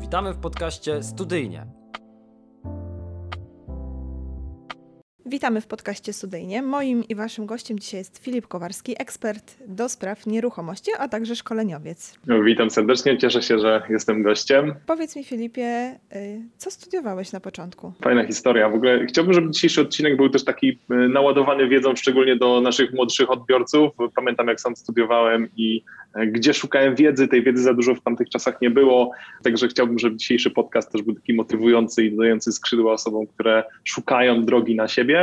Witamy w podcaście Studyjnie. Witamy w podcaście Studyjnie. Moim i waszym gościem dzisiaj jest Filip Kowarski, ekspert do spraw nieruchomości, a także szkoleniowiec. Witam serdecznie, cieszę się, że jestem gościem. Powiedz mi Filipie, y, co studiowałeś na początku? Fajna historia. W ogóle chciałbym, żeby dzisiejszy odcinek był też taki y, naładowany wiedzą, szczególnie do naszych młodszych odbiorców. Pamiętam, jak sam studiowałem i y, gdzie szukałem wiedzy, tej wiedzy za dużo w tamtych czasach nie było. Także chciałbym, żeby dzisiejszy podcast też był taki motywujący i dodający skrzydła osobom, które szukają drogi na siebie.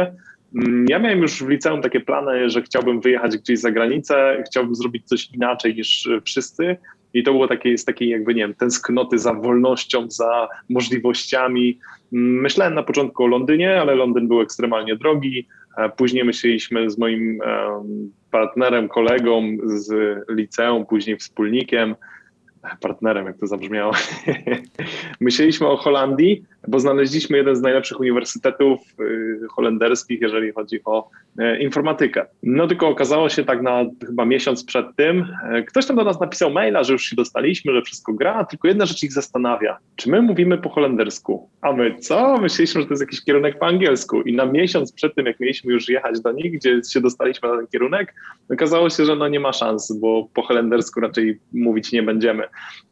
Mm, ja miałem już w liceum takie plany, że chciałbym wyjechać gdzieś za granicę, chciałbym zrobić coś inaczej niż wszyscy. I to było takie, z takiej jakby, nie wiem, tęsknoty za wolnością, za możliwościami. Mm, myślałem na początku o Londynie, ale Londyn był ekstremalnie drogi. Później myśleliśmy z moim partnerem, kolegą z liceum, później wspólnikiem, partnerem, jak to zabrzmiało. Myśleliśmy o Holandii, bo znaleźliśmy jeden z najlepszych uniwersytetów y, holenderskich, jeżeli chodzi o e, informatykę. No tylko okazało się tak na chyba miesiąc przed tym, e, ktoś tam do nas napisał maila, że już się dostaliśmy, że wszystko gra, tylko jedna rzecz ich zastanawia. Czy my mówimy po holendersku? A my co? Myśleliśmy, że to jest jakiś kierunek po angielsku i na miesiąc przed tym, jak mieliśmy już jechać do nich, gdzie się dostaliśmy na ten kierunek, okazało się, że no nie ma szans, bo po holendersku raczej mówić nie będziemy.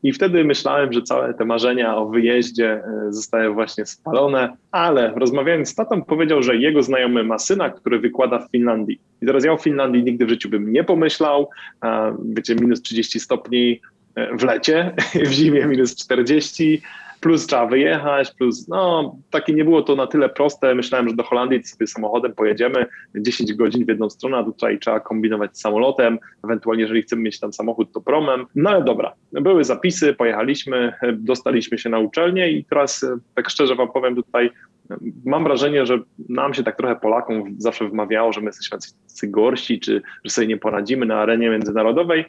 I wtedy myślałem, że całe te marzenia o wyjeździe e, zostały właśnie spalone, ale rozmawiając z tatą powiedział, że jego znajomy ma syna, który wykłada w Finlandii. I teraz ja o Finlandii nigdy w życiu bym nie pomyślał. Wiecie, minus 30 stopni e, w lecie, w zimie minus 40, plus trzeba wyjechać, plus no takie nie było to na tyle proste. Myślałem, że do Holandii sobie samochodem pojedziemy 10 godzin w jedną stronę, a tutaj trzeba kombinować z samolotem, ewentualnie jeżeli chcemy mieć tam samochód, to promem. No ale dobra, były zapisy, pojechaliśmy, dostaliśmy się na uczelnię i teraz tak szczerze wam powiem tutaj, mam wrażenie, że nam się tak trochę Polakom zawsze wmawiało, że my jesteśmy gorsi, czy że sobie nie poradzimy na arenie międzynarodowej.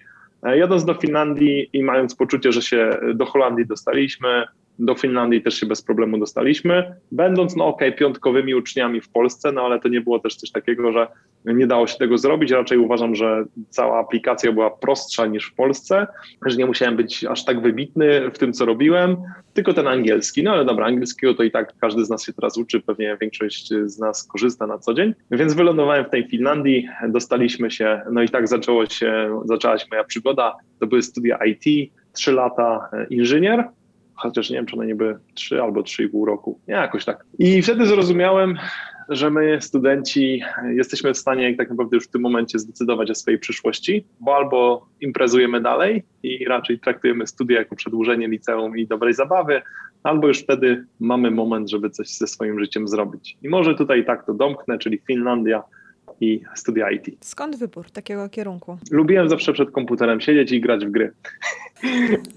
Jadąc do Finlandii i mając poczucie, że się do Holandii dostaliśmy, do Finlandii też się bez problemu dostaliśmy, będąc, no okej, okay, piątkowymi uczniami w Polsce, no ale to nie było też coś takiego, że nie dało się tego zrobić. Raczej uważam, że cała aplikacja była prostsza niż w Polsce, że nie musiałem być aż tak wybitny w tym, co robiłem, tylko ten angielski. No ale dobra, angielskiego to i tak każdy z nas się teraz uczy, pewnie większość z nas korzysta na co dzień. Więc wylądowałem w tej Finlandii, dostaliśmy się, no i tak zaczęło się, zaczęła się moja przygoda. To były studia IT, trzy lata e, inżynier, chociaż nie wiem, czy one nie były 3 albo 3,5 roku, nie, jakoś tak. I wtedy zrozumiałem, że my, studenci, jesteśmy w stanie tak naprawdę już w tym momencie zdecydować o swojej przyszłości, bo albo imprezujemy dalej i raczej traktujemy studia jako przedłużenie liceum i dobrej zabawy, albo już wtedy mamy moment, żeby coś ze swoim życiem zrobić. I może tutaj tak to domknę, czyli Finlandia, i studia IT. Skąd wybór takiego kierunku? Lubiłem zawsze przed komputerem siedzieć i grać w gry.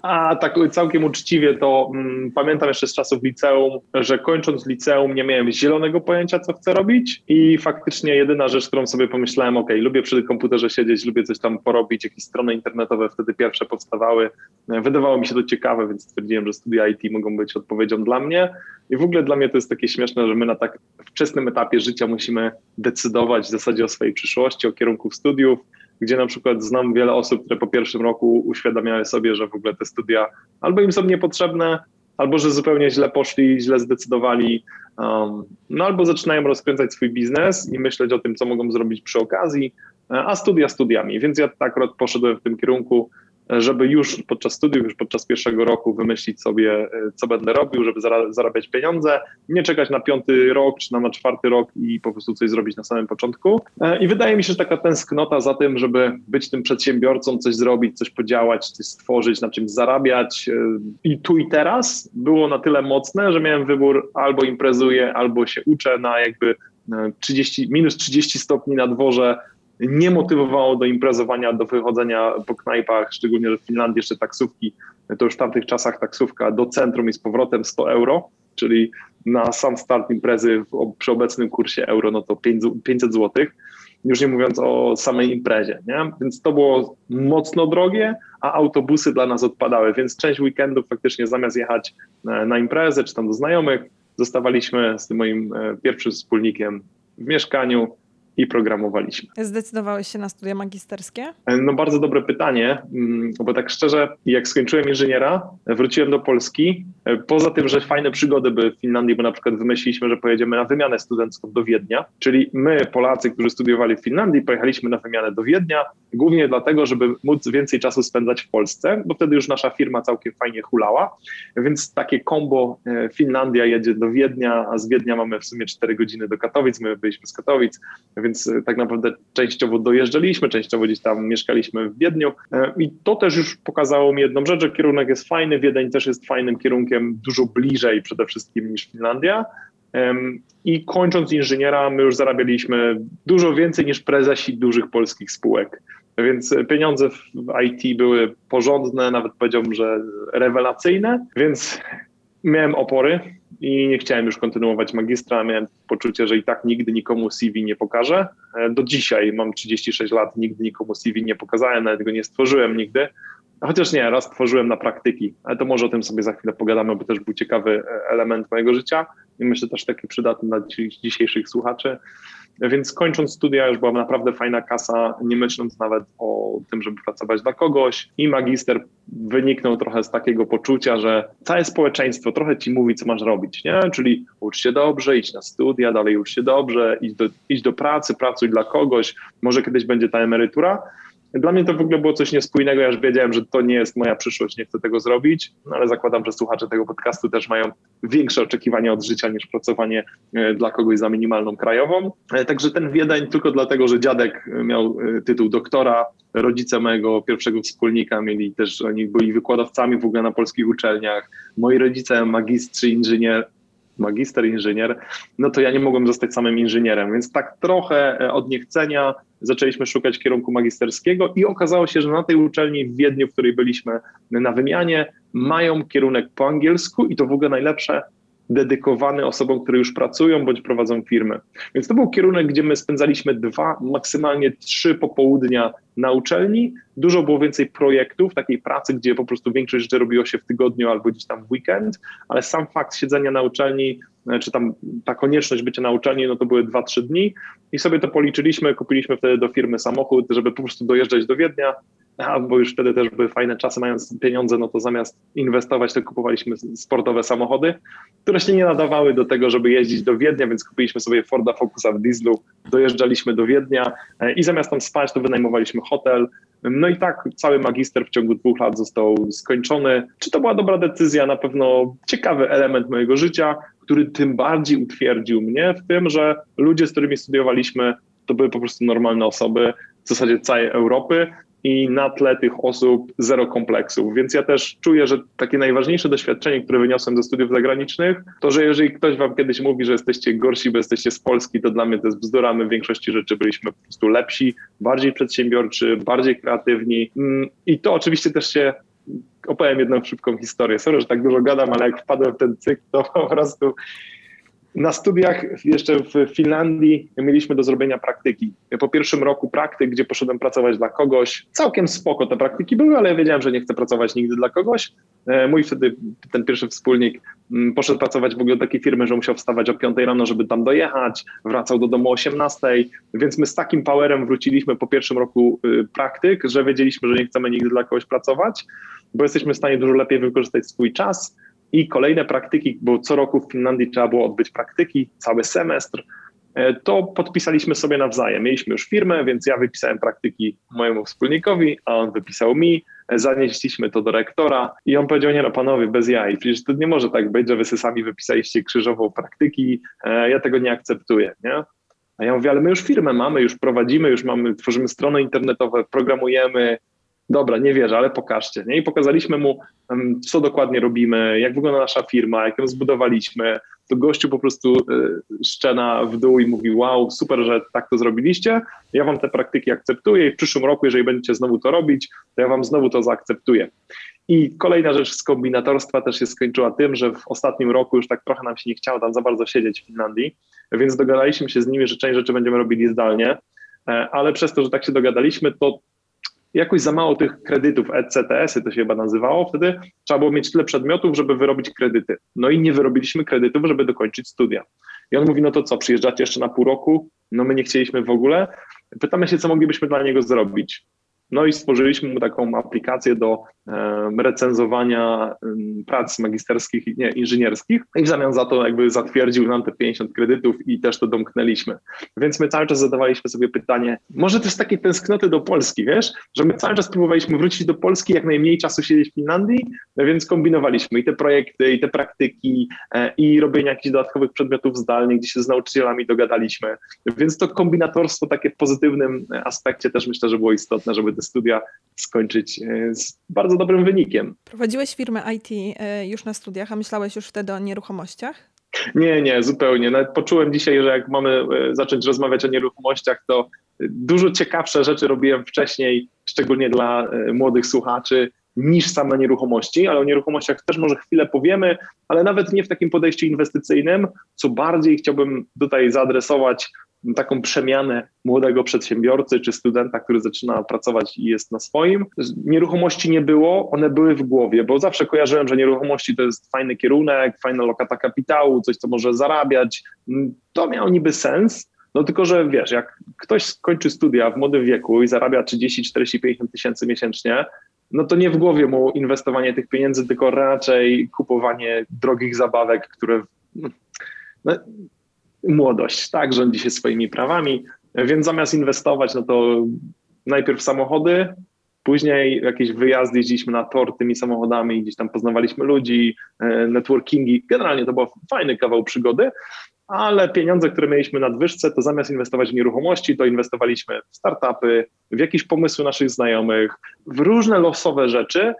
A tak całkiem uczciwie to mm, pamiętam jeszcze z czasów liceum, że kończąc liceum nie miałem zielonego pojęcia, co chcę robić i faktycznie jedyna rzecz, którą sobie pomyślałem, ok, lubię przy komputerze siedzieć, lubię coś tam porobić, jakieś strony internetowe wtedy pierwsze powstawały. Wydawało mi się to ciekawe, więc stwierdziłem, że studia IT mogą być odpowiedzią dla mnie. I w ogóle dla mnie to jest takie śmieszne, że my na tak wczesnym etapie życia musimy decydować w zasadzie o swojej przyszłości, o kierunku studiów, gdzie na przykład znam wiele osób, które po pierwszym roku uświadamiały sobie, że w ogóle te studia albo im są niepotrzebne, albo że zupełnie źle poszli, źle zdecydowali, um, no albo zaczynają rozkręcać swój biznes i myśleć o tym, co mogą zrobić przy okazji, a studia studiami. Więc ja tak akurat poszedłem w tym kierunku, żeby już podczas studiów, już podczas pierwszego roku wymyślić sobie, e, co będę robił, żeby zarabiać pieniądze, nie czekać na piąty rok czy na czwarty rok i po prostu coś zrobić na samym początku. E, I wydaje mi się, że taka tęsknota za tym, żeby być tym przedsiębiorcą, coś zrobić, coś podziałać, coś stworzyć, na czymś zarabiać e, i tu i teraz było na tyle mocne, że miałem wybór albo imprezuję, albo się uczę na jakby 30, minus 30 stopni na dworze nie motywowało do imprezowania, do wychodzenia po knajpach, szczególnie, że w Finlandii jeszcze taksówki, to już w tamtych czasach taksówka do centrum i z powrotem 100 euro, czyli na sam start imprezy w, przy obecnym kursie euro, no to 500 zł, już nie mówiąc o samej imprezie, nie? Więc to było mocno drogie, a autobusy dla nas odpadały, więc część weekendów faktycznie zamiast jechać e, na imprezę czy tam do znajomych, zostawaliśmy z tym moim e, pierwszym wspólnikiem w mieszkaniu, i programowaliśmy. Zdecydowałeś się na studia magisterskie? No bardzo dobre pytanie, mm, bo tak szczerze, jak skończyłem inżyniera, wróciłem do Polski. Poza tym, że fajne przygody były w Finlandii, bo na przykład wymyśliliśmy, że pojedziemy na wymianę studencką do Wiednia, czyli my, Polacy, którzy studiowali w Finlandii, pojechaliśmy na wymianę do Wiednia, głównie dlatego, żeby móc więcej czasu spędzać w Polsce, bo wtedy już nasza firma całkiem fajnie hulała, więc takie kombo e, Finlandia jedzie do Wiednia, a z Wiednia mamy w sumie 4 godziny do Katowic, my byliśmy z Katowic, więc e, tak naprawdę częściowo dojeżdżaliśmy, częściowo gdzieś tam mieszkaliśmy w Wiedniu. E, i to też już pokazało mi jedną rzecz, że kierunek jest fajny, Wiedeń też jest fajnym kierunkiem, dużo bliżej przede wszystkim niż Finlandia, i kończąc inżyniera, my już zarabialiśmy dużo więcej niż prezesi dużych polskich spółek. Więc pieniądze w IT były porządne, nawet powiedziałbym, że rewelacyjne, więc miałem opory i nie chciałem już kontynuować magistra. Miałem poczucie, że i tak nigdy nikomu CV nie pokażę. Do dzisiaj mam 36 lat, nigdy nikomu CV nie pokazałem, nawet go nie stworzyłem nigdy. Chociaż nie, raz tworzyłem na praktyki, ale to może o tym sobie za chwilę pogadamy, bo też był ciekawy element mojego życia i myślę też taki przydatny dla dzisiejszych słuchaczy. Więc kończąc studia już była naprawdę fajna kasa, nie myśląc nawet o tym, żeby pracować dla kogoś. I magister wyniknął trochę z takiego poczucia, że całe społeczeństwo trochę ci mówi, co masz robić, nie? Czyli ucz się dobrze, idź na studia, dalej ucz się dobrze, idź do, idź do pracy, pracuj dla kogoś, może kiedyś będzie ta emerytura. Dla mnie to w ogóle było coś niespójnego, ja już wiedziałem, że to nie jest moja przyszłość, nie chcę tego zrobić, no ale zakładam, że słuchacze tego podcastu też mają większe oczekiwania od życia niż pracowanie e, dla kogoś za minimalną krajową. E, także ten Wiedeń tylko dlatego, że dziadek miał e, tytuł doktora, rodzice mojego pierwszego wspólnika mieli też, oni byli wykładowcami w ogóle na polskich uczelniach, moi rodzice magistrzy, inżynier, magister inżynier, no to ja nie mogłem zostać samym inżynierem, więc tak trochę od niechcenia zaczęliśmy szukać kierunku magisterskiego i okazało się, że na tej uczelni w Wiedniu, w której byliśmy na wymianie, mają kierunek po angielsku i to w ogóle najlepsze, dedykowany osobom, które już pracują bądź prowadzą firmy. Więc to był kierunek, gdzie my spędzaliśmy dwa, maksymalnie trzy popołudnia na uczelni. Dużo było więcej projektów, takiej pracy, gdzie po prostu większość rzeczy robiło się w tygodniu albo gdzieś tam w weekend, ale sam fakt siedzenia na uczelni, e, czy tam ta konieczność bycia na uczelni, no to były dwa, trzy dni i sobie to policzyliśmy, kupiliśmy wtedy do firmy samochód, żeby po prostu dojeżdżać do Wiednia, a, bo już wtedy też były fajne czasy, mając pieniądze, no to zamiast inwestować, to kupowaliśmy sportowe samochody, które się nie nadawały do tego, żeby jeździć do Wiednia, więc kupiliśmy sobie Forda Focusa w dieslu, dojeżdżaliśmy do Wiednia e, i zamiast tam spać, to wynajmowaliśmy hotel. No i tak cały magister w ciągu dwóch lat został skończony. Czy to była dobra decyzja? Na pewno ciekawy element mojego życia, który tym bardziej utwierdził mnie w tym, że ludzie, z którymi studiowaliśmy, to były po prostu normalne osoby w zasadzie całej Europy i na tle tych osób zero kompleksów. Więc ja też czuję, że takie najważniejsze doświadczenie, które wyniosłem ze studiów zagranicznych, to że jeżeli ktoś wam kiedyś mówi, że jesteście gorsi, bo jesteście z Polski, to dla mnie to jest bzdura. My w większości rzeczy byliśmy po prostu lepsi, bardziej przedsiębiorczy, bardziej kreatywni mm, i to oczywiście też się opowiem jedną szybką historię. Sorry, że tak dużo gadam, ale jak wpadłem w ten cykl, to po prostu na studiach jeszcze w Finlandii mieliśmy do zrobienia praktyki. Po pierwszym roku praktyk, gdzie poszedłem pracować dla kogoś, całkiem spoko te praktyki były, ale wiedziałem, że nie chcę pracować nigdy dla kogoś. E, mój wtedy ten pierwszy wspólnik mm, poszedł pracować w ogóle do takiej firmy, że musiał wstawać o 5 rano, żeby tam dojechać, wracał do domu o 18, więc my z takim powerem wróciliśmy po pierwszym roku y, praktyk, że wiedzieliśmy, że nie chcemy nigdy dla kogoś pracować, bo jesteśmy w stanie dużo lepiej wykorzystać swój czas i kolejne praktyki, bo co roku w Finlandii trzeba było odbyć praktyki, cały semestr, e, to podpisaliśmy sobie nawzajem. Mieliśmy już firmę, więc ja wypisałem praktyki mojemu wspólnikowi, a on wypisał mi. Zanieśliśmy to do rektora i on powiedział, nie no panowie, bez jaj, przecież to nie może tak być, że wy sami wypisaliście krzyżową praktyki, e, ja tego nie akceptuję, nie? A ja mówię, ale my już firmę mamy, już prowadzimy, już mamy, tworzymy strony internetowe, programujemy, dobra, nie wierzę, ale pokażcie. Nie? I pokazaliśmy mu, co dokładnie robimy, jak wygląda nasza firma, jak ją zbudowaliśmy. To gościu po prostu y, szczena w dół i mówi, wow, super, że tak to zrobiliście, ja wam te praktyki akceptuję i w przyszłym roku, jeżeli będziecie znowu to robić, to ja wam znowu to zaakceptuję. I kolejna rzecz z kombinatorstwa też się skończyła tym, że w ostatnim roku już tak trochę nam się nie chciało tam za bardzo siedzieć w Finlandii, więc dogadaliśmy się z nimi, że część rzeczy będziemy robili zdalnie, e, ale przez to, że tak się dogadaliśmy, to jakoś za mało tych kredytów, ECTS-y to się chyba nazywało wtedy, trzeba było mieć tyle przedmiotów, żeby wyrobić kredyty. No i nie wyrobiliśmy kredytów, żeby dokończyć studia. I on mówi, no to co, przyjeżdżacie jeszcze na pół roku? No my nie chcieliśmy w ogóle. Pytamy się, co moglibyśmy dla niego zrobić. No i stworzyliśmy mu taką aplikację do recenzowania prac magisterskich, nie, inżynierskich i w zamian za to jakby zatwierdził nam te 50 kredytów i też to domknęliśmy. Więc my cały czas zadawaliśmy sobie pytanie, może też takie tęsknoty do Polski, wiesz, że my cały czas próbowaliśmy wrócić do Polski, jak najmniej czasu siedzieć w Finlandii, więc kombinowaliśmy i te projekty, i te praktyki, e, i robienie jakichś dodatkowych przedmiotów zdalnych, gdzie się z nauczycielami dogadaliśmy. Więc to kombinatorstwo takie w pozytywnym aspekcie też myślę, że było istotne, żeby te studia skończyć e, z bardzo dobrym wynikiem. Prowadziłeś firmę IT e, już na studiach, a myślałeś już wtedy o nieruchomościach? Nie, nie, zupełnie. Nawet poczułem dzisiaj, że jak mamy e, zacząć rozmawiać o nieruchomościach, to dużo ciekawsze rzeczy robiłem wcześniej, szczególnie dla młodych słuchaczy, niż same nieruchomości, ale o nieruchomościach też może chwilę powiemy, ale nawet nie w takim podejściu inwestycyjnym, co bardziej chciałbym tutaj zaadresować taką przemianę młodego przedsiębiorcy czy studenta, który zaczyna pracować i jest na swoim. Nieruchomości nie było, one były w głowie, bo zawsze kojarzyłem, że nieruchomości to jest fajny kierunek, fajna lokata kapitału, coś, co może zarabiać. To miało niby sens, no tylko, że wiesz, jak ktoś skończy studia w młodym wieku i zarabia 30, 40, 50 tysięcy miesięcznie, no to nie w głowie mu inwestowanie tych pieniędzy, tylko raczej kupowanie drogich zabawek, które no, młodość, tak, rządzi się swoimi prawami, więc zamiast inwestować, no to najpierw samochody, później jakieś wyjazdy, jeździliśmy na tor tymi samochodami, gdzieś tam poznawaliśmy ludzi, e, networkingi, generalnie to był fajny kawał przygody, ale pieniądze, które mieliśmy na nadwyżce, to zamiast inwestować w nieruchomości, to inwestowaliśmy w startupy, w jakieś pomysły naszych znajomych, w różne losowe rzeczy,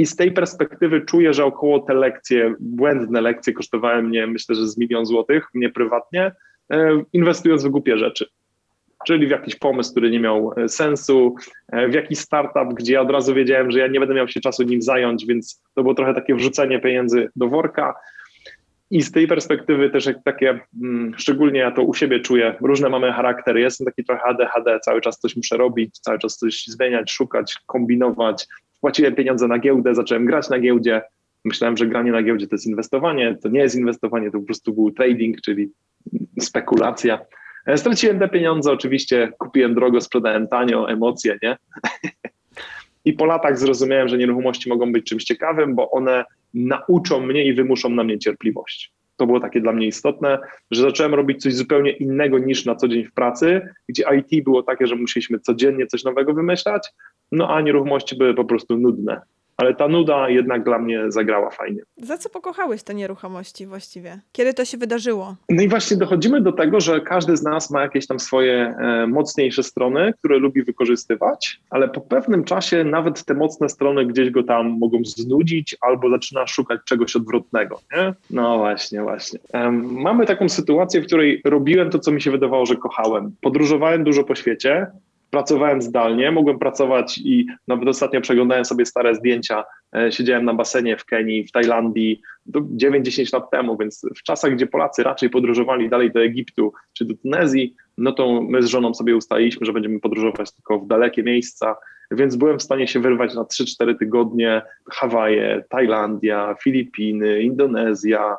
i z tej perspektywy czuję, że około te lekcje, błędne lekcje kosztowały mnie, myślę, że z milion złotych, mnie prywatnie, e, inwestując w głupie rzeczy. Czyli w jakiś pomysł, który nie miał e, sensu, e, w jakiś startup, gdzie ja od razu wiedziałem, że ja nie będę miał się czasu nim zająć, więc to było trochę takie wrzucenie pieniędzy do worka. I z tej perspektywy też takie, mm, szczególnie ja to u siebie czuję, różne mamy charaktery. Jestem taki trochę ADHD, cały czas coś muszę robić, cały czas coś zmieniać, szukać, kombinować, Płaciłem pieniądze na giełdę, zacząłem grać na giełdzie. Myślałem, że granie na giełdzie to jest inwestowanie. To nie jest inwestowanie, to po prostu był trading, czyli spekulacja. E, straciłem te pieniądze, oczywiście kupiłem drogo, sprzedałem tanio, emocje, nie? I po latach zrozumiałem, że nieruchomości mogą być czymś ciekawym, bo one nauczą mnie i wymuszą na mnie cierpliwość. To było takie dla mnie istotne, że zacząłem robić coś zupełnie innego niż na co dzień w pracy, gdzie IT było takie, że musieliśmy codziennie coś nowego wymyślać, no a nieruchomości były po prostu nudne. Ale ta nuda jednak dla mnie zagrała fajnie. Za co pokochałeś te nieruchomości właściwie? Kiedy to się wydarzyło? No i właśnie dochodzimy do tego, że każdy z nas ma jakieś tam swoje e, mocniejsze strony, które lubi wykorzystywać, ale po pewnym czasie nawet te mocne strony gdzieś go tam mogą znudzić albo zaczyna szukać czegoś odwrotnego. Nie? No właśnie, właśnie. Mamy taką sytuację, w której robiłem to, co mi się wydawało, że kochałem. Podróżowałem dużo po świecie, pracowałem zdalnie, mogłem pracować i nawet ostatnio przeglądałem sobie stare zdjęcia, e, siedziałem na basenie w Kenii, w Tajlandii 9-10 lat temu, więc w czasach, gdzie Polacy raczej podróżowali dalej do Egiptu czy do Tunezji, no to my z żoną sobie ustaliliśmy, że będziemy podróżować tylko w dalekie miejsca, więc byłem w stanie się wyrwać na 3-4 tygodnie. Hawaje, Tajlandia, Filipiny, Indonezja,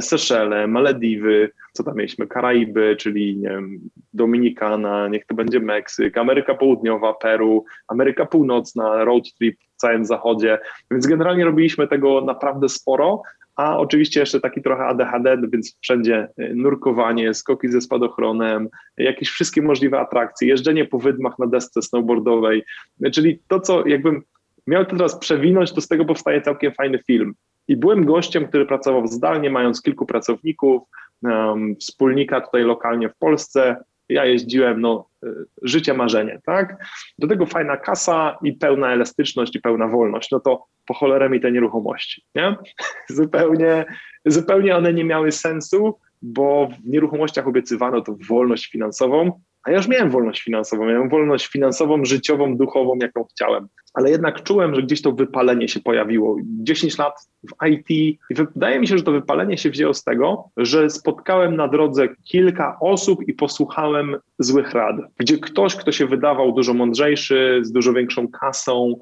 Seszele, Malediwy, co tam mieliśmy, Karaiby, czyli nie wiem, Dominikana, niech to będzie Meksyk, Ameryka Południowa, Peru, Ameryka Północna, road trip w całym zachodzie, więc generalnie robiliśmy tego naprawdę sporo, a oczywiście jeszcze taki trochę ADHD, więc wszędzie e, nurkowanie, skoki ze spadochronem, jakieś wszystkie możliwe atrakcje, jeżdżenie po wydmach na desce snowboardowej, czyli to, co jakbym miał to teraz przewinąć, to z tego powstaje całkiem fajny film. I byłem gościem, który pracował zdalnie, mając kilku pracowników, um, wspólnika tutaj lokalnie w Polsce. Ja jeździłem, no, y, życie marzenie, tak? Do tego fajna kasa i pełna elastyczność i pełna wolność. No to po cholerę mi te nieruchomości, nie? zupełnie, zupełnie one nie miały sensu, bo w nieruchomościach obiecywano to wolność finansową, a ja już miałem wolność finansową, miałem wolność finansową, życiową, duchową, jaką chciałem. Ale jednak czułem, że gdzieś to wypalenie się pojawiło. 10 lat w IT i wydaje mi się, że to wypalenie się wzięło z tego, że spotkałem na drodze kilka osób i posłuchałem złych rad, gdzie ktoś, kto się wydawał dużo mądrzejszy, z dużo większą kasą,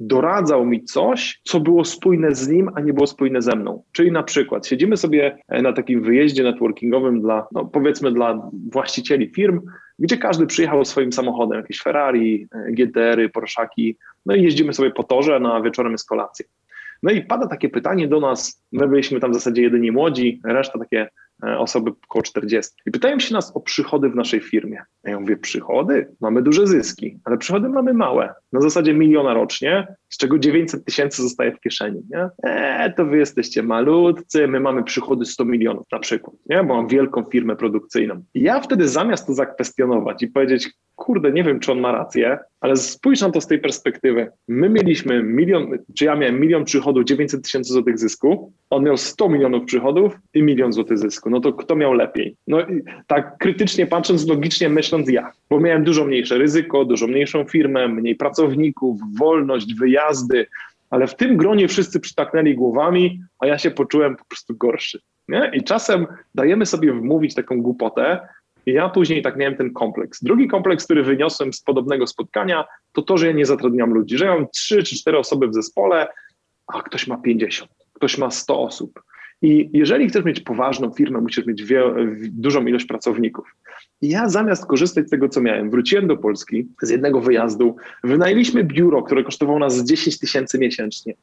doradzał mi coś, co było spójne z nim, a nie było spójne ze mną. Czyli na przykład siedzimy sobie na takim wyjeździe networkingowym dla, no powiedzmy dla właścicieli firm, gdzie każdy przyjechał swoim samochodem, jakieś Ferrari, e, GTR-y, Porszaki, no i jeździmy sobie po torze, no a wieczorem jest kolacja. No i pada takie pytanie do nas, my byliśmy tam w zasadzie jedyni młodzi, reszta takie E, osoby około 40. I pytają się nas o przychody w naszej firmie. Ja mówię, przychody? Mamy duże zyski, ale przychody mamy małe. Na zasadzie miliona rocznie, z czego 900 tysięcy zostaje w kieszeni. Nie? Eee, to wy jesteście malutcy, my mamy przychody 100 milionów na przykład, nie? bo mam wielką firmę produkcyjną. I ja wtedy zamiast to zakwestionować i powiedzieć, kurde, nie wiem, czy on ma rację, ale spójrz na to z tej perspektywy. My mieliśmy milion, czy ja miałem milion przychodów, 900 tysięcy złotych zysku, on miał 100 milionów przychodów i milion złotych zysku. No to kto miał lepiej? No tak krytycznie patrząc, logicznie myśląc ja, bo miałem dużo mniejsze ryzyko, dużo mniejszą firmę, mniej pracowników, wolność, wyjazdy, ale w tym gronie wszyscy przytaknęli głowami, a ja się poczułem po prostu gorszy. Nie? I czasem dajemy sobie wmówić taką głupotę, i ja później tak miałem ten kompleks. Drugi kompleks, który wyniosłem z podobnego spotkania, to to, że ja nie zatrudniam ludzi, że ja mam trzy czy cztery osoby w zespole, a ktoś ma 50, ktoś ma 100 osób. I jeżeli chcesz mieć poważną firmę, musisz mieć dużą ilość pracowników. I ja zamiast korzystać z tego, co miałem, wróciłem do Polski z jednego wyjazdu, wynajęliśmy biuro, które kosztowało nas 10 tysięcy miesięcznie.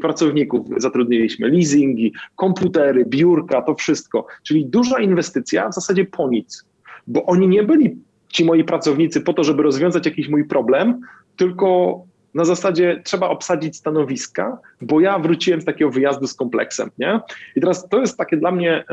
Pracowników zatrudniliśmy, leasingi, komputery, biurka, to wszystko. Czyli duża inwestycja w zasadzie po nic, bo oni nie byli ci moi pracownicy po to, żeby rozwiązać jakiś mój problem, tylko na zasadzie trzeba obsadzić stanowiska, bo ja wróciłem z takiego wyjazdu z kompleksem, nie? I teraz to jest takie dla mnie,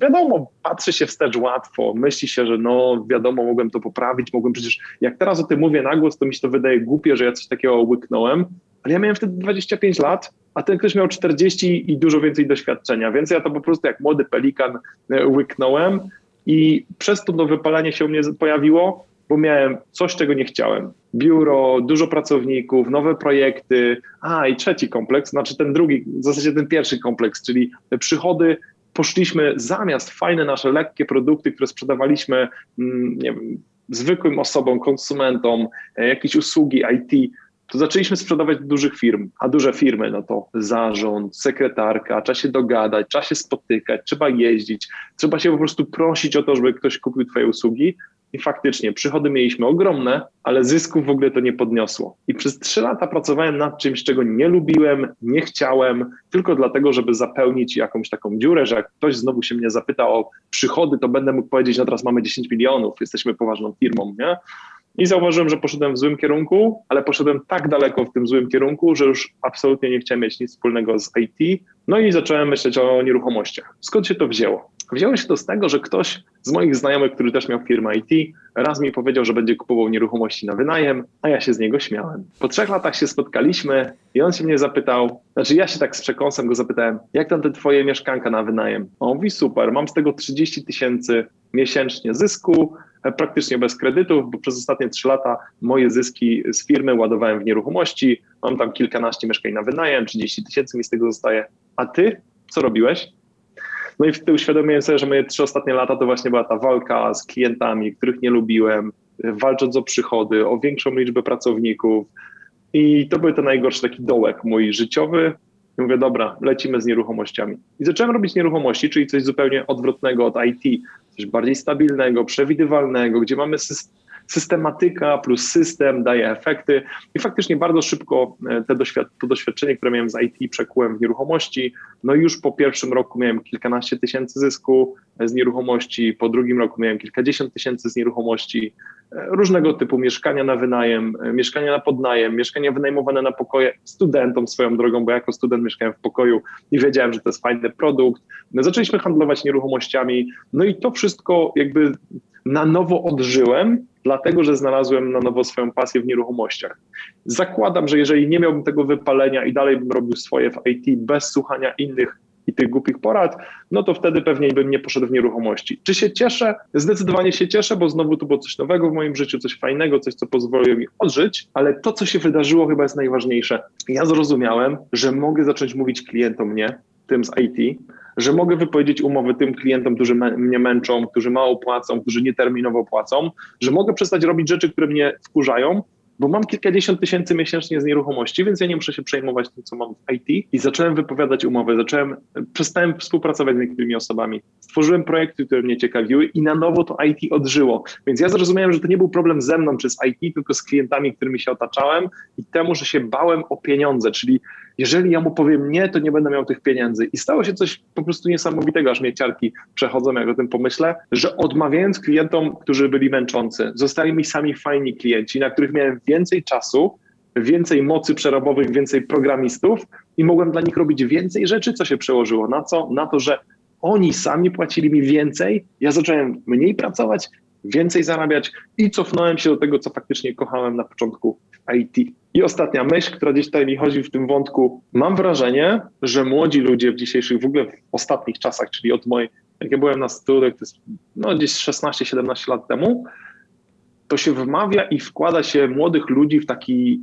wiadomo, patrzy się wstecz łatwo, myśli się, że no wiadomo, mogłem to poprawić, mogłem przecież, jak teraz o tym mówię na głos, to mi się to wydaje głupie, że ja coś takiego łyknąłem, ale ja miałem wtedy 25 lat, a ten ktoś miał 40 i dużo więcej doświadczenia, więc ja to po prostu jak młody pelikan e, łyknąłem i przez to do wypalenie się u mnie pojawiło, bo miałem coś, czego nie chciałem. Biuro, dużo pracowników, nowe projekty. A i trzeci kompleks, znaczy ten drugi, w zasadzie ten pierwszy kompleks, czyli te przychody. Poszliśmy zamiast fajne nasze lekkie produkty, które sprzedawaliśmy mm, nie wiem, zwykłym osobom, konsumentom, e, jakieś usługi IT, to zaczęliśmy sprzedawać do dużych firm, a duże firmy, no to zarząd, sekretarka, trzeba się dogadać, trzeba się spotykać, trzeba jeździć, trzeba się po prostu prosić o to, żeby ktoś kupił twoje usługi, i faktycznie przychody mieliśmy ogromne, ale zysków w ogóle to nie podniosło. I przez trzy lata pracowałem nad czymś, czego nie lubiłem, nie chciałem, tylko dlatego, żeby zapełnić jakąś taką dziurę, że jak ktoś znowu się mnie zapyta o przychody, to będę mógł powiedzieć, no teraz mamy 10 milionów, jesteśmy poważną firmą, nie? I zauważyłem, że poszedłem w złym kierunku, ale poszedłem tak daleko w tym złym kierunku, że już absolutnie nie chciałem mieć nic wspólnego z IT. No i zacząłem myśleć o nieruchomościach. Skąd się to wzięło? Wzięło się to z tego, że ktoś z moich znajomych, który też miał firmę IT, raz mi powiedział, że będzie kupował nieruchomości na wynajem, a ja się z niego śmiałem. Po trzech latach się spotkaliśmy i on się mnie zapytał, znaczy ja się tak z przekąsem go zapytałem, jak tam te twoje mieszkanka na wynajem? On mówi, super, mam z tego 30 tysięcy miesięcznie zysku, praktycznie bez kredytów, bo przez ostatnie trzy lata moje zyski z firmy ładowałem w nieruchomości, mam tam kilkanaście mieszkań na wynajem, 30 tysięcy mi z tego zostaje. A ty co robiłeś? No i wtedy uświadomiłem sobie, że moje trzy ostatnie lata to właśnie była ta walka z klientami, których nie lubiłem, walcząc o przychody, o większą liczbę pracowników. I to był ten najgorszy taki dołek mój życiowy. I mówię, dobra, lecimy z nieruchomościami. I zacząłem robić nieruchomości, czyli coś zupełnie odwrotnego od IT, coś bardziej stabilnego, przewidywalnego, gdzie mamy system systematyka plus system daje efekty i faktycznie bardzo szybko e, te doświad to doświadczenie, które miałem z IT przekułem w nieruchomości. No już po pierwszym roku miałem kilkanaście tysięcy zysku z nieruchomości, po drugim roku miałem kilkadziesiąt tysięcy z nieruchomości, różnego typu mieszkania na wynajem, mieszkania na podnajem, mieszkania wynajmowane na pokoje studentom swoją drogą, bo jako student mieszkałem w pokoju i wiedziałem, że to jest fajny produkt. No, zaczęliśmy handlować nieruchomościami, no i to wszystko jakby na nowo odżyłem, dlatego że znalazłem na nowo swoją pasję w nieruchomościach. Zakładam, że jeżeli nie miałbym tego wypalenia i dalej bym robił swoje w IT bez słuchania innych i tych głupich porad, no to wtedy pewnie bym nie poszedł w nieruchomości. Czy się cieszę? Zdecydowanie się cieszę, bo znowu tu było coś nowego w moim życiu, coś fajnego, coś, co pozwoliło mi odżyć, ale to, co się wydarzyło, chyba jest najważniejsze. Ja zrozumiałem, że mogę zacząć mówić klientom nie, tym z IT, że mogę wypowiedzieć umowy tym klientom, którzy mnie męczą, którzy mało płacą, którzy nieterminowo płacą, że mogę przestać robić rzeczy, które mnie wkurzają, bo mam kilkadziesiąt tysięcy miesięcznie z nieruchomości, więc ja nie muszę się przejmować tym, co mam w IT. I zacząłem wypowiadać umowy, zacząłem, przestałem współpracować z niektórymi osobami. Stworzyłem projekty, które mnie ciekawiły i na nowo to IT odżyło. Więc ja zrozumiałem, że to nie był problem ze mną przez IT, tylko z klientami, którymi się otaczałem i temu, że się bałem o pieniądze, czyli jeżeli ja mu powiem nie, to nie będę miał tych pieniędzy. I stało się coś po prostu niesamowitego, aż mnie ciarki przechodzą, jak o tym pomyślę, że odmawiając klientom, którzy byli męczący, zostali mi sami fajni klienci, na których miałem więcej czasu, więcej mocy przerobowych, więcej programistów i mogłem dla nich robić więcej rzeczy, co się przełożyło na co? Na to, że oni sami płacili mi więcej, ja zacząłem mniej pracować, więcej zarabiać i cofnąłem się do tego, co faktycznie kochałem na początku IT. I ostatnia myśl, która gdzieś tutaj mi chodzi w tym wątku. Mam wrażenie, że młodzi ludzie w dzisiejszych, w ogóle w ostatnich czasach, czyli od mojej, jak ja byłem na studiach, to jest no, gdzieś 16-17 lat temu, to się wmawia i wkłada się młodych ludzi w taki,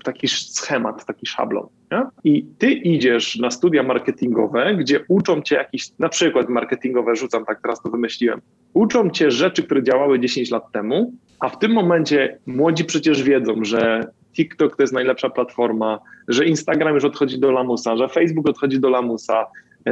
w taki schemat, taki szablon. Nie? I ty idziesz na studia marketingowe, gdzie uczą cię jakiś, na przykład marketingowe, rzucam tak, teraz to wymyśliłem, uczą cię rzeczy, które działały 10 lat temu, a w tym momencie młodzi przecież wiedzą, że TikTok to jest najlepsza platforma, że Instagram już odchodzi do lamusa, że Facebook odchodzi do lamusa,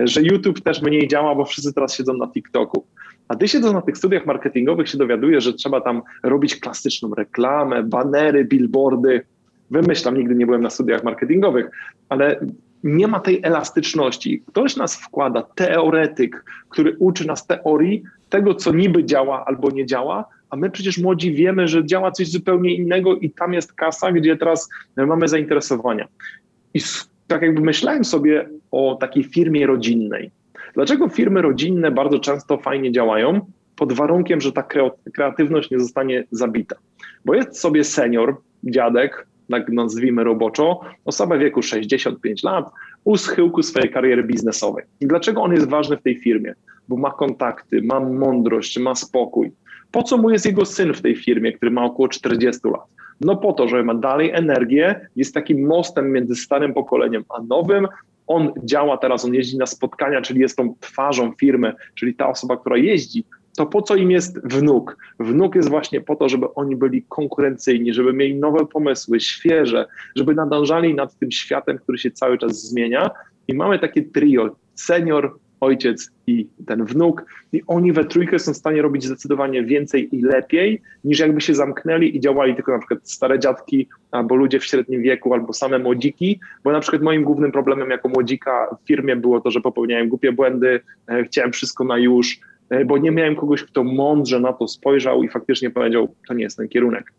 że YouTube też mniej działa, bo wszyscy teraz siedzą na TikToku. A ty siedząc na tych studiach marketingowych się dowiadujesz, że trzeba tam robić klasyczną reklamę, banery, billboardy. Wymyślam, nigdy nie byłem na studiach marketingowych, ale nie ma tej elastyczności. Ktoś nas wkłada, teoretyk, który uczy nas teorii tego, co niby działa albo nie działa, a my przecież młodzi wiemy, że działa coś zupełnie innego i tam jest kasa, gdzie teraz mamy zainteresowania. I tak jakby myślałem sobie o takiej firmie rodzinnej. Dlaczego firmy rodzinne bardzo często fajnie działają? Pod warunkiem, że ta kreatywność nie zostanie zabita. Bo jest sobie senior, dziadek, tak nazwijmy roboczo, osoba wieku 65 lat, u schyłku swojej kariery biznesowej. I dlaczego on jest ważny w tej firmie? Bo ma kontakty, ma mądrość, ma spokój. Po co mu jest jego syn w tej firmie, który ma około 40 lat? No po to, że ma dalej energię, jest takim mostem między starym pokoleniem a nowym. On działa teraz, on jeździ na spotkania, czyli jest tą twarzą firmy, czyli ta osoba, która jeździ, to po co im jest wnuk? Wnuk jest właśnie po to, żeby oni byli konkurencyjni, żeby mieli nowe pomysły, świeże, żeby nadążali nad tym światem, który się cały czas zmienia. I mamy takie trio: senior, ojciec i ten wnuk, i oni we trójkę są w stanie robić zdecydowanie więcej i lepiej, niż jakby się zamknęli i działali tylko na przykład stare dziadki, albo ludzie w średnim wieku, albo same młodziki, bo na przykład moim głównym problemem jako młodzika w firmie było to, że popełniałem głupie błędy, e, chciałem wszystko na już, e, bo nie miałem kogoś, kto mądrze na to spojrzał i faktycznie powiedział, to nie jest ten kierunek.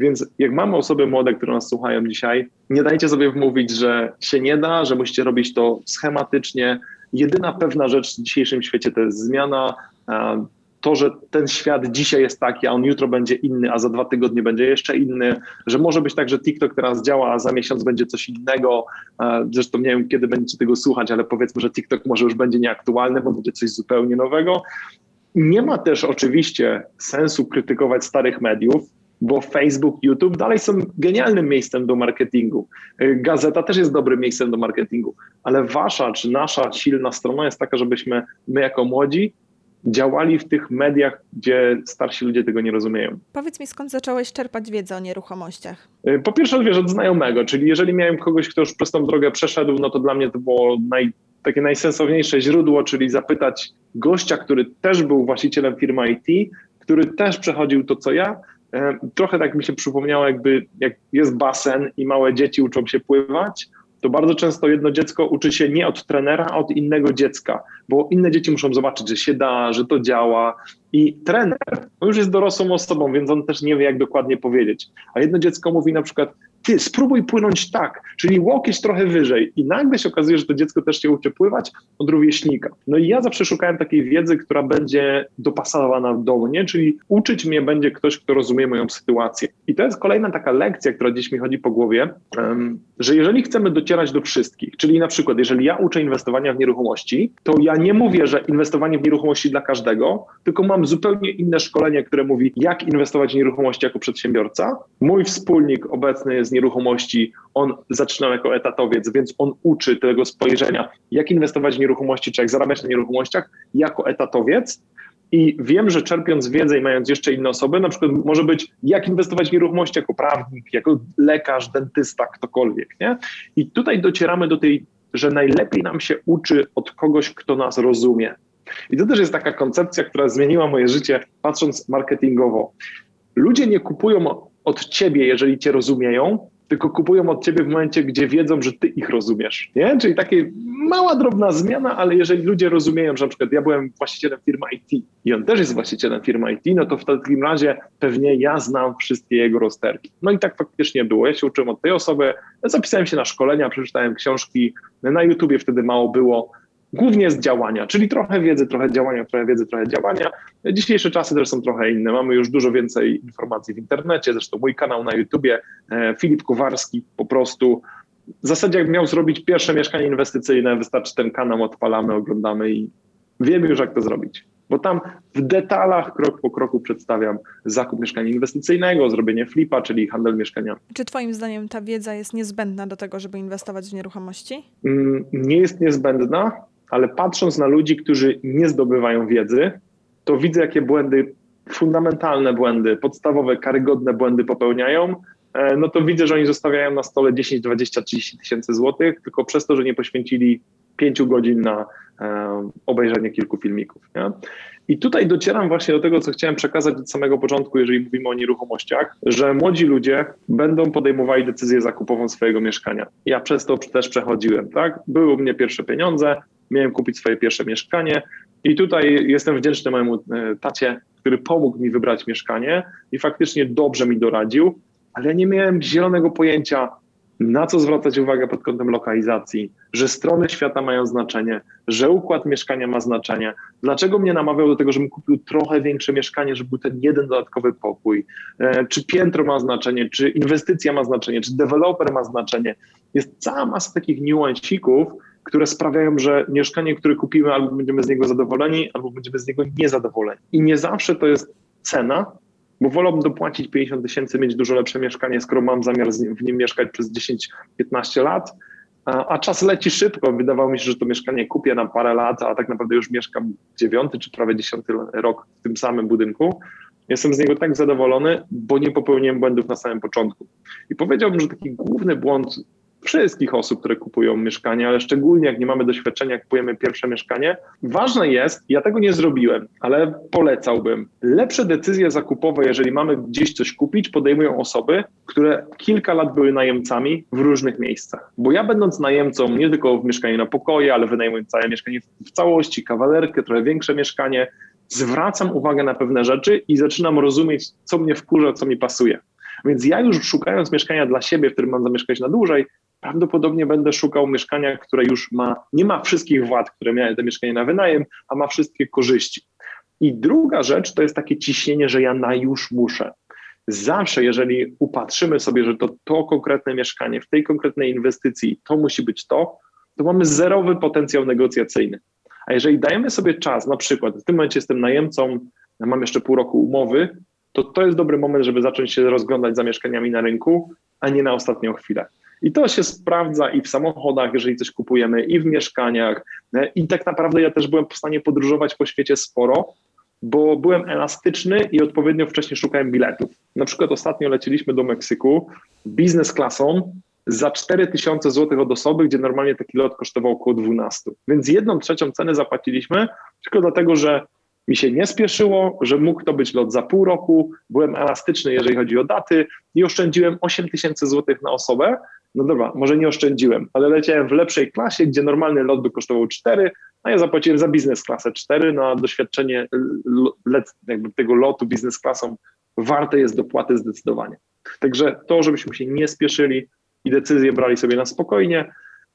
Więc jak mamy osoby młode, które nas słuchają dzisiaj, nie dajcie sobie wmówić, że się nie da, że musicie robić to schematycznie, Jedyna pewna rzecz w dzisiejszym świecie to jest zmiana. To, że ten świat dzisiaj jest taki, a on jutro będzie inny, a za dwa tygodnie będzie jeszcze inny, że może być tak, że TikTok teraz działa, a za miesiąc będzie coś innego. Zresztą nie wiem, kiedy będziecie tego słuchać, ale powiedzmy, że TikTok może już będzie nieaktualny, bo będzie coś zupełnie nowego. Nie ma też oczywiście sensu krytykować starych mediów, bo Facebook, YouTube dalej są genialnym miejscem do marketingu. Y, gazeta też jest dobrym miejscem do marketingu, ale wasza czy nasza silna strona jest taka, żebyśmy my jako młodzi działali w tych mediach, gdzie starsi ludzie tego nie rozumieją. Powiedz mi, skąd zacząłeś czerpać wiedzę o nieruchomościach? Y, po pierwsze, wiesz, od znajomego, czyli jeżeli miałem kogoś, kto już przez tą drogę przeszedł, no to dla mnie to było naj, takie najsensowniejsze źródło, czyli zapytać gościa, który też był właścicielem firmy IT, który też przechodził to, co ja, trochę tak mi się przypomniało, jakby jak jest basen i małe dzieci uczą się pływać, to bardzo często jedno dziecko uczy się nie od trenera, a od innego dziecka, bo inne dzieci muszą zobaczyć, że się da, że to działa. I trener już jest dorosłą osobą, więc on też nie wie, jak dokładnie powiedzieć. A jedno dziecko mówi na przykład, ty spróbuj płynąć tak, czyli łokieć trochę wyżej. I nagle się okazuje, że to dziecko też się uczy pływać od rówieśnika. No i ja zawsze szukałem takiej wiedzy, która będzie dopasowana do mnie, czyli uczyć mnie będzie ktoś, kto rozumie moją sytuację. I to jest kolejna taka lekcja, która gdzieś mi chodzi po głowie, że jeżeli chcemy docierać do wszystkich, czyli na przykład, jeżeli ja uczę inwestowania w nieruchomości, to ja nie mówię, że inwestowanie w nieruchomości dla każdego, tylko mam zupełnie inne szkolenie, które mówi, jak inwestować w nieruchomości jako przedsiębiorca. Mój wspólnik obecny jest nieruchomości, on zaczynał jako etatowiec, więc on uczy tego spojrzenia, jak inwestować w nieruchomości, czy jak zarabiać na nieruchomościach jako etatowiec. I wiem, że czerpiąc wiedzę i mając jeszcze inne osoby, na przykład może być jak inwestować w nieruchomości jako prawnik, jako lekarz, dentysta, ktokolwiek, nie? I tutaj docieramy do tej, że najlepiej nam się uczy od kogoś, kto nas rozumie. I to też jest taka koncepcja, która zmieniła moje życie, patrząc marketingowo. Ludzie nie kupują od ciebie, jeżeli cię rozumieją, tylko kupują od ciebie w momencie, gdzie wiedzą, że ty ich rozumiesz. Nie? Czyli taka mała, drobna zmiana, ale jeżeli ludzie rozumieją, że na przykład ja byłem właścicielem firmy IT i on też jest właścicielem firmy IT, no to w takim razie pewnie ja znam wszystkie jego rozterki. No i tak faktycznie było. Ja się uczyłem od tej osoby, zapisałem się na szkolenia, przeczytałem książki, na YouTubie wtedy mało było, głównie z działania, czyli trochę wiedzy, trochę działania, trochę wiedzy, trochę działania. Dzisiejsze czasy też są trochę inne. Mamy już dużo więcej informacji w internecie, zresztą mój kanał na YouTubie, e, Filip Kowarski po prostu. W zasadzie jak miał zrobić pierwsze mieszkanie inwestycyjne, wystarczy ten kanał, odpalamy, oglądamy i wiemy już jak to zrobić. Bo tam w detalach, krok po kroku przedstawiam zakup mieszkania inwestycyjnego, zrobienie flipa, czyli handel mieszkaniami. Czy Twoim zdaniem ta wiedza jest niezbędna do tego, żeby inwestować w nieruchomości? Mm, nie jest niezbędna, ale patrząc na ludzi, którzy nie zdobywają wiedzy, to widzę, jakie błędy, fundamentalne błędy, podstawowe, karygodne błędy popełniają. E, no to widzę, że oni zostawiają na stole 10, 20, 30 tysięcy złotych, tylko przez to, że nie poświęcili pięciu godzin na e, obejrzenie kilku filmików. Nie? I tutaj docieram właśnie do tego, co chciałem przekazać od samego początku, jeżeli mówimy o nieruchomościach, że młodzi ludzie będą podejmowali decyzję zakupową swojego mieszkania. Ja przez to też przechodziłem, tak? Były u mnie pierwsze pieniądze, miałem kupić swoje pierwsze mieszkanie i tutaj jestem wdzięczny mojemu e, tacie, który pomógł mi wybrać mieszkanie i faktycznie dobrze mi doradził, ale ja nie miałem zielonego pojęcia, na co zwracać uwagę pod kątem lokalizacji, że strony świata mają znaczenie, że układ mieszkania ma znaczenie. Dlaczego mnie namawiał do tego, żebym kupił trochę większe mieszkanie, żeby był ten jeden dodatkowy pokój? E, czy piętro ma znaczenie, czy inwestycja ma znaczenie, czy deweloper ma znaczenie? Jest cała masa takich niuansików, które sprawiają, że mieszkanie, które kupimy, albo będziemy z niego zadowoleni, albo będziemy z niego niezadowoleni. I nie zawsze to jest cena, bo wolałbym dopłacić 50 tysięcy, mieć dużo lepsze mieszkanie, skoro mam zamiar w nim mieszkać przez 10-15 lat, a, a, czas leci szybko. Wydawało mi się, że to mieszkanie kupię na parę lat, a tak naprawdę już mieszkam dziewiąty czy prawie dziesiąty rok w tym samym budynku. Jestem z niego tak zadowolony, bo nie popełniłem błędów na samym początku. I powiedziałbym, że taki główny błąd wszystkich osób, które kupują mieszkanie, ale szczególnie jak nie mamy doświadczenia, jak kupujemy pierwsze mieszkanie. Ważne jest, ja tego nie zrobiłem, ale polecałbym. Lepsze decyzje zakupowe, jeżeli mamy gdzieś coś kupić, podejmują osoby, które kilka lat były najemcami w różnych miejscach. Bo ja będąc najemcą nie tylko w mieszkaniu na pokoje, ale wynajmując całe mieszkanie w całości, kawalerkę, trochę większe mieszkanie, zwracam uwagę na pewne rzeczy i zaczynam rozumieć, co mnie wkurza, co mi pasuje. Więc ja już szukając mieszkania dla siebie, w którym mam zamieszkać na dłużej, prawdopodobnie będę szukał mieszkania, które już ma, nie ma wszystkich wad, które miały to mieszkanie na wynajem, a ma wszystkie korzyści. I druga rzecz to jest takie ciśnienie, że ja na już muszę. Zawsze, jeżeli upatrzymy sobie, że to to konkretne mieszkanie w tej konkretnej inwestycji, to musi być to, to mamy zerowy potencjał negocjacyjny. A jeżeli dajemy sobie czas, na przykład w tym momencie jestem najemcą, mam jeszcze pół roku umowy, to to jest dobry moment, żeby zacząć się rozglądać za mieszkaniami na rynku, a nie na ostatnią chwilę. I to się sprawdza i w samochodach, jeżeli coś kupujemy, i w mieszkaniach. I tak naprawdę ja też byłem w stanie podróżować po świecie sporo, bo byłem elastyczny i odpowiednio wcześnie szukałem biletów. Na przykład ostatnio leciliśmy do Meksyku biznes klasą za 4000 zł od osoby, gdzie normalnie taki lot kosztował około 12. Więc jedną trzecią ceny zapłaciliśmy tylko dlatego, że mi się nie spieszyło, że mógł to być lot za pół roku, byłem elastyczny, jeżeli chodzi o daty i oszczędziłem 8 tysięcy złotych na osobę, no dobra, może nie oszczędziłem, ale leciałem w lepszej klasie, gdzie normalny lot by kosztował 4, a ja zapłaciłem za biznes klasę 4, no a doświadczenie jakby tego lotu biznes klasą warte jest dopłaty zdecydowanie. Także to, żebyśmy się nie spieszyli i decyzje brali sobie na spokojnie.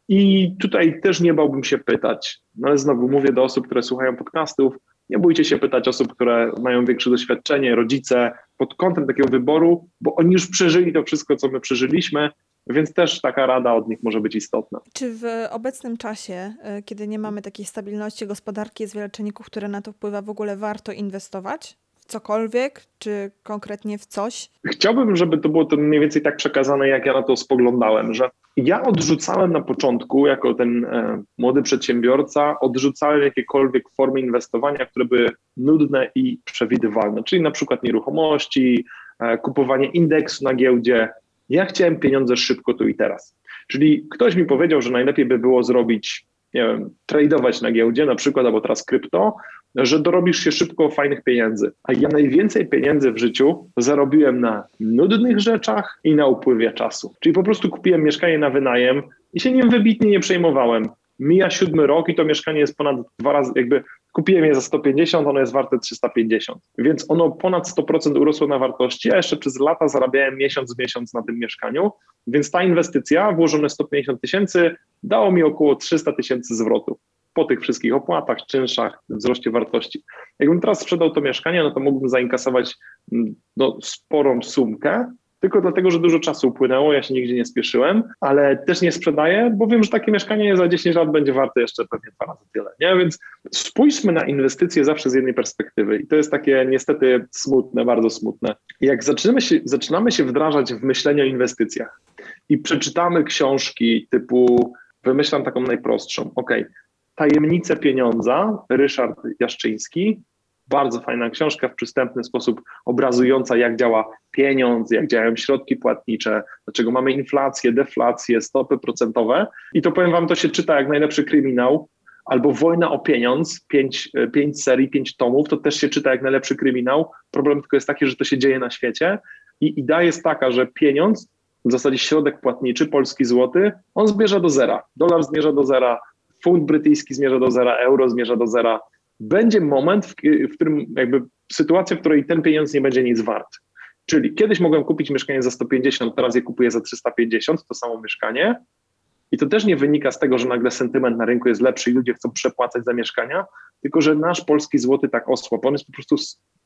I tutaj też nie bałbym się pytać, no ale znowu mówię do osób, które słuchają podcastów, nie bójcie się pytać osób, które mają większe doświadczenie, rodzice, pod kątem takiego wyboru, bo oni już przeżyli to wszystko, co my przeżyliśmy więc też taka rada od nich może być istotna. Czy w obecnym czasie, e, kiedy nie mamy takiej stabilności gospodarki, jest wiele czynników, które na to wpływa, w ogóle warto inwestować cokolwiek, czy konkretnie w coś? Chciałbym, żeby to było to mniej więcej tak przekazane, jak ja na to spoglądałem, że ja odrzucałem na początku, jako ten e, młody przedsiębiorca, odrzucałem jakiekolwiek formy inwestowania, które były nudne i przewidywalne, czyli na przykład nieruchomości, e, kupowanie indeksu na giełdzie. Ja chciałem pieniądze szybko tu i teraz. Czyli ktoś mi powiedział, że najlepiej by było zrobić, nie wiem, tradować na giełdzie, na przykład, albo teraz krypto, że dorobisz się szybko fajnych pieniędzy. A ja najwięcej pieniędzy w życiu zarobiłem na nudnych rzeczach i na upływie czasu. Czyli po prostu kupiłem mieszkanie na wynajem i się nim wybitnie nie przejmowałem. Mija siódmy rok i to mieszkanie jest ponad dwa razy, jakby kupiłem je za 150, ono jest warte 350. Więc ono ponad 100% urosło na wartości, a jeszcze przez lata zarabiałem miesiąc w miesiąc na tym mieszkaniu. Więc ta inwestycja, włożone 150 tysięcy, dało mi około 300 tysięcy zwrotów po tych wszystkich opłatach, czynszach, wzroście wartości. Jakbym teraz sprzedał to mieszkanie, no to mógłbym zainkasować mm, no, sporą sumkę, tylko dlatego, że dużo czasu upłynęło, ja się nigdzie nie spieszyłem, ale też nie sprzedaję, bo wiem, że takie mieszkanie za 10 lat będzie warte jeszcze pewnie dwa razy tyle. Nie? Więc spójrzmy na inwestycje zawsze z jednej perspektywy i to jest takie niestety smutne, bardzo smutne. Jak zaczynamy się, zaczynamy się wdrażać w myślenie o inwestycjach i przeczytamy książki typu, wymyślam taką najprostszą, ok, Tajemnice pieniądza, Ryszard Jaszczyński. Bardzo fajna książka w przystępny sposób obrazująca, jak działa pieniądz, jak działają środki płatnicze, dlaczego mamy inflację, deflację, stopy procentowe. I to powiem Wam, to się czyta jak najlepszy kryminał, albo Wojna o pieniądz, pięć, pięć serii, pięć tomów, to też się czyta jak najlepszy kryminał. Problem tylko jest taki, że to się dzieje na świecie. I idea jest taka, że pieniądz, w zasadzie środek płatniczy, polski złoty, on zmierza do zera. Dolar zmierza do zera, funt brytyjski zmierza do zera, euro zmierza do zera. Będzie moment, w, w którym jakby sytuacja, w której ten pieniądz nie będzie nic wart. Czyli kiedyś mogłem kupić mieszkanie za 150, teraz je kupuję za 350, to samo mieszkanie. I to też nie wynika z tego, że nagle sentyment na rynku jest lepszy i ludzie chcą przepłacać za mieszkania, tylko że nasz polski złoty tak osłab. On jest po prostu,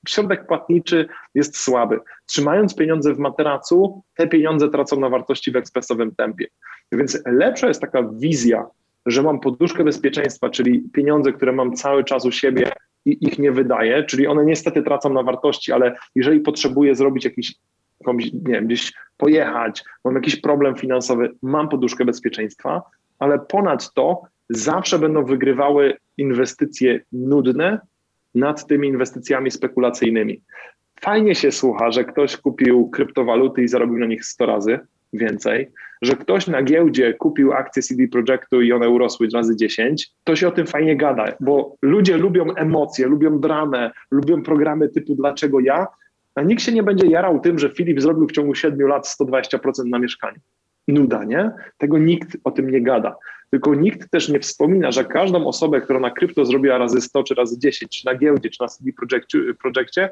środek płatniczy jest słaby. Trzymając pieniądze w materacu, te pieniądze tracą na wartości w ekspresowym tempie. Więc lepsza jest taka wizja że mam poduszkę bezpieczeństwa, czyli pieniądze, które mam cały czas u siebie i ich nie wydaję, czyli one niestety tracą na wartości, ale jeżeli potrzebuję zrobić jakiś, nie wiem, gdzieś pojechać, mam jakiś problem finansowy, mam poduszkę bezpieczeństwa, ale ponad to zawsze będą wygrywały inwestycje nudne nad tymi inwestycjami spekulacyjnymi. Fajnie się słucha, że ktoś kupił kryptowaluty i zarobił na nich 100 razy, więcej, że ktoś na giełdzie kupił akcje CD Projektu i one urosły razy 10, to się o tym fajnie gada, bo ludzie lubią emocje, lubią dramę, lubią programy typu dlaczego ja, a nikt się nie będzie jarał tym, że Filip zrobił w ciągu 7 lat 120% na mieszkaniu. Nuda, nie? Tego nikt o tym nie gada. Tylko nikt też nie wspomina, że każdą osobę, która na krypto zrobiła razy 100 czy razy 10, czy na giełdzie, czy na CD Projekcie,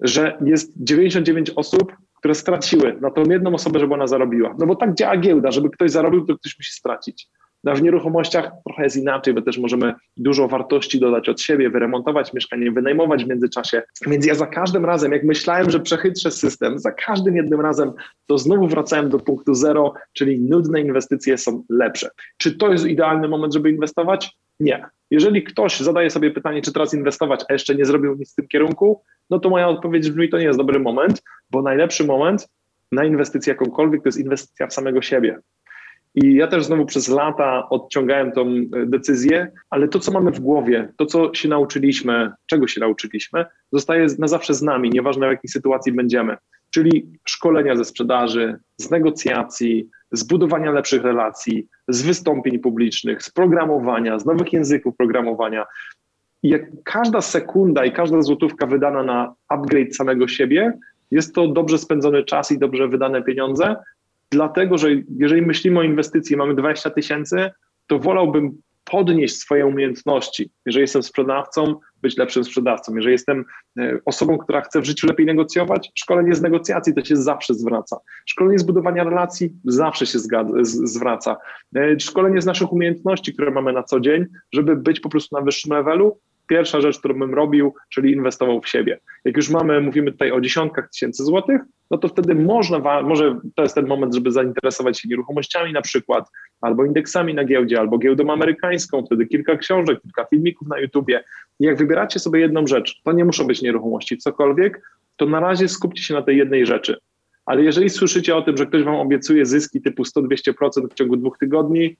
że jest 99 osób, które straciły na tą jedną osobę, żeby ona zarobiła. No bo tak działa giełda, żeby ktoś zarobił, to ktoś musi stracić. No w nieruchomościach trochę jest inaczej, bo też możemy dużo wartości dodać od siebie, wyremontować mieszkanie, wynajmować w międzyczasie. Więc ja za każdym razem, jak myślałem, że przechytrzę system, za każdym jednym razem, to znowu wracałem do punktu zero, czyli nudne inwestycje są lepsze. Czy to jest idealny moment, żeby inwestować? Nie. Jeżeli ktoś zadaje sobie pytanie, czy teraz inwestować, a jeszcze nie zrobił nic w tym kierunku, no to moja odpowiedź brzmi, to nie jest dobry moment, bo najlepszy moment na inwestycję jakąkolwiek to jest inwestycja w samego siebie. I ja też znowu przez lata odciągałem tą e, decyzję, ale to, co mamy w głowie, to, co się nauczyliśmy, czego się nauczyliśmy, zostaje na zawsze z nami, nieważne w jakiej sytuacji będziemy. Czyli szkolenia ze sprzedaży, z negocjacji, z budowania lepszych relacji, z wystąpień publicznych, z programowania, z nowych języków programowania. I jak każda sekunda i każda złotówka wydana na upgrade samego siebie, jest to dobrze spędzony czas i dobrze wydane pieniądze, dlatego że jeżeli myślimy o inwestycji, mamy 20 tysięcy, to wolałbym podnieść swoje umiejętności. Jeżeli jestem sprzedawcą, być lepszym sprzedawcą. Jeżeli jestem e, osobą, która chce w życiu lepiej negocjować, szkolenie z negocjacji to się zawsze zwraca. Szkolenie z budowania relacji zawsze się zgadza, z, zwraca. E, szkolenie z naszych umiejętności, które mamy na co dzień, żeby być po prostu na wyższym levelu, pierwsza rzecz, którą bym robił, czyli inwestował w siebie. Jak już mamy, mówimy tutaj o dziesiątkach tysięcy złotych, no to wtedy można, może to jest ten moment, żeby zainteresować się nieruchomościami na przykład, albo indeksami na giełdzie, albo giełdą amerykańską, wtedy kilka książek, kilka filmików na YouTubie. Jak wybieracie sobie jedną rzecz, to nie muszą być nieruchomości, cokolwiek, to na razie skupcie się na tej jednej rzeczy. Ale jeżeli słyszycie o tym, że ktoś wam obiecuje zyski typu 100-200% w ciągu dwóch tygodni,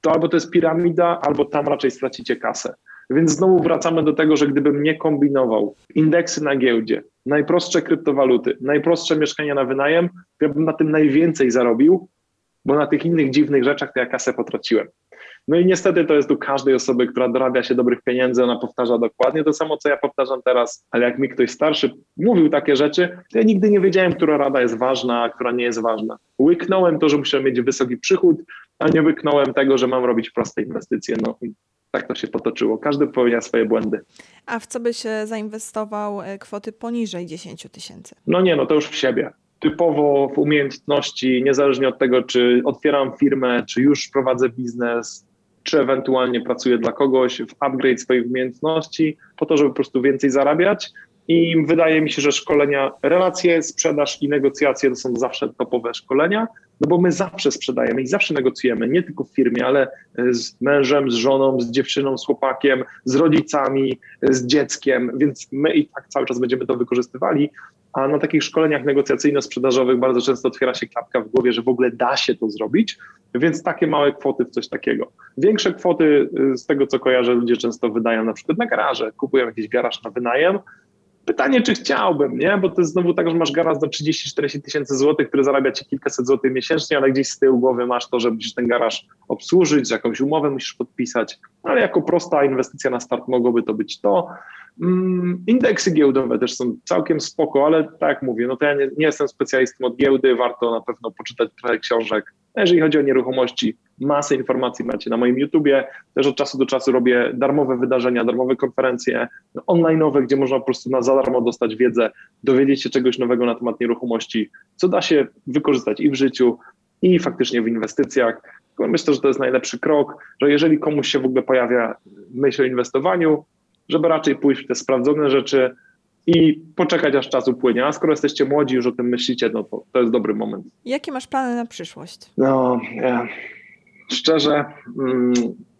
to albo to jest piramida, albo tam raczej stracicie kasę. Więc znowu wracamy do tego, że gdybym nie kombinował indeksy na giełdzie, najprostsze kryptowaluty, najprostsze mieszkania na wynajem, ja bym na tym najwięcej zarobił, bo na tych innych dziwnych rzeczach to ja kasę potraciłem. No i niestety to jest u każdej osoby, która dorabia się dobrych pieniędzy, ona powtarza dokładnie to samo, co ja powtarzam teraz, ale jak mi ktoś starszy mówił takie rzeczy, to ja nigdy nie wiedziałem, która rada jest ważna, a która nie jest ważna. Łyknąłem to, że muszę mieć wysoki przychód, a nie łyknąłem tego, że mam robić proste inwestycje. No tak to się potoczyło. Każdy popełnia swoje błędy. A w co by się zainwestował e, kwoty poniżej 10 tysięcy? No nie, no to już w siebie. Typowo w umiejętności, niezależnie od tego, czy otwieram firmę, czy już prowadzę biznes, czy ewentualnie pracuję dla kogoś, w upgrade swoich umiejętności, po to, żeby po prostu więcej zarabiać. I wydaje mi się, że szkolenia, relacje, sprzedaż i negocjacje to są zawsze topowe szkolenia, no bo my zawsze sprzedajemy i zawsze negocjujemy, nie tylko w firmie, ale z mężem, z żoną, z dziewczyną, z chłopakiem, z rodzicami, z dzieckiem, więc my i tak cały czas będziemy to wykorzystywali, a na takich szkoleniach negocjacyjno-sprzedażowych bardzo często otwiera się klapka w głowie, że w ogóle da się to zrobić, więc takie małe kwoty w coś takiego. Większe kwoty y, z tego, co kojarzę, ludzie często wydają na przykład na garaże, kupują jakiś garaż na wynajem, Pytanie, czy chciałbym, nie? Bo to jest znowu tak, że masz garaż za 30-40 tysięcy złotych, który zarabia ci kilkaset złotych miesięcznie, ale gdzieś z tyłu głowy masz to, że musisz ten garaż obsłużyć, jakąś umowę musisz podpisać, ale jako prosta inwestycja na start mogłoby to być to. Mm, indeksy giełdowe też są całkiem spoko, ale tak jak mówię, no to ja nie, nie jestem specjalistą od giełdy, warto na pewno poczytać trochę książek. A jeżeli chodzi o nieruchomości, masę informacji macie na moim YouTubie. Też od czasu do czasu robię darmowe wydarzenia, darmowe konferencje online'owe, gdzie można po prostu na za darmo dostać wiedzę, dowiedzieć się czegoś nowego na temat nieruchomości, co da się wykorzystać i w życiu, i faktycznie w inwestycjach. Myślę, że to jest najlepszy krok, że jeżeli komuś się w ogóle pojawia myśl o inwestowaniu, żeby raczej pójść w te sprawdzone rzeczy i poczekać aż czas upłynie. A skoro jesteście młodzi, już o tym myślicie, no to, to jest dobry moment. Jakie masz plany na przyszłość? No, ja, szczerze, mm,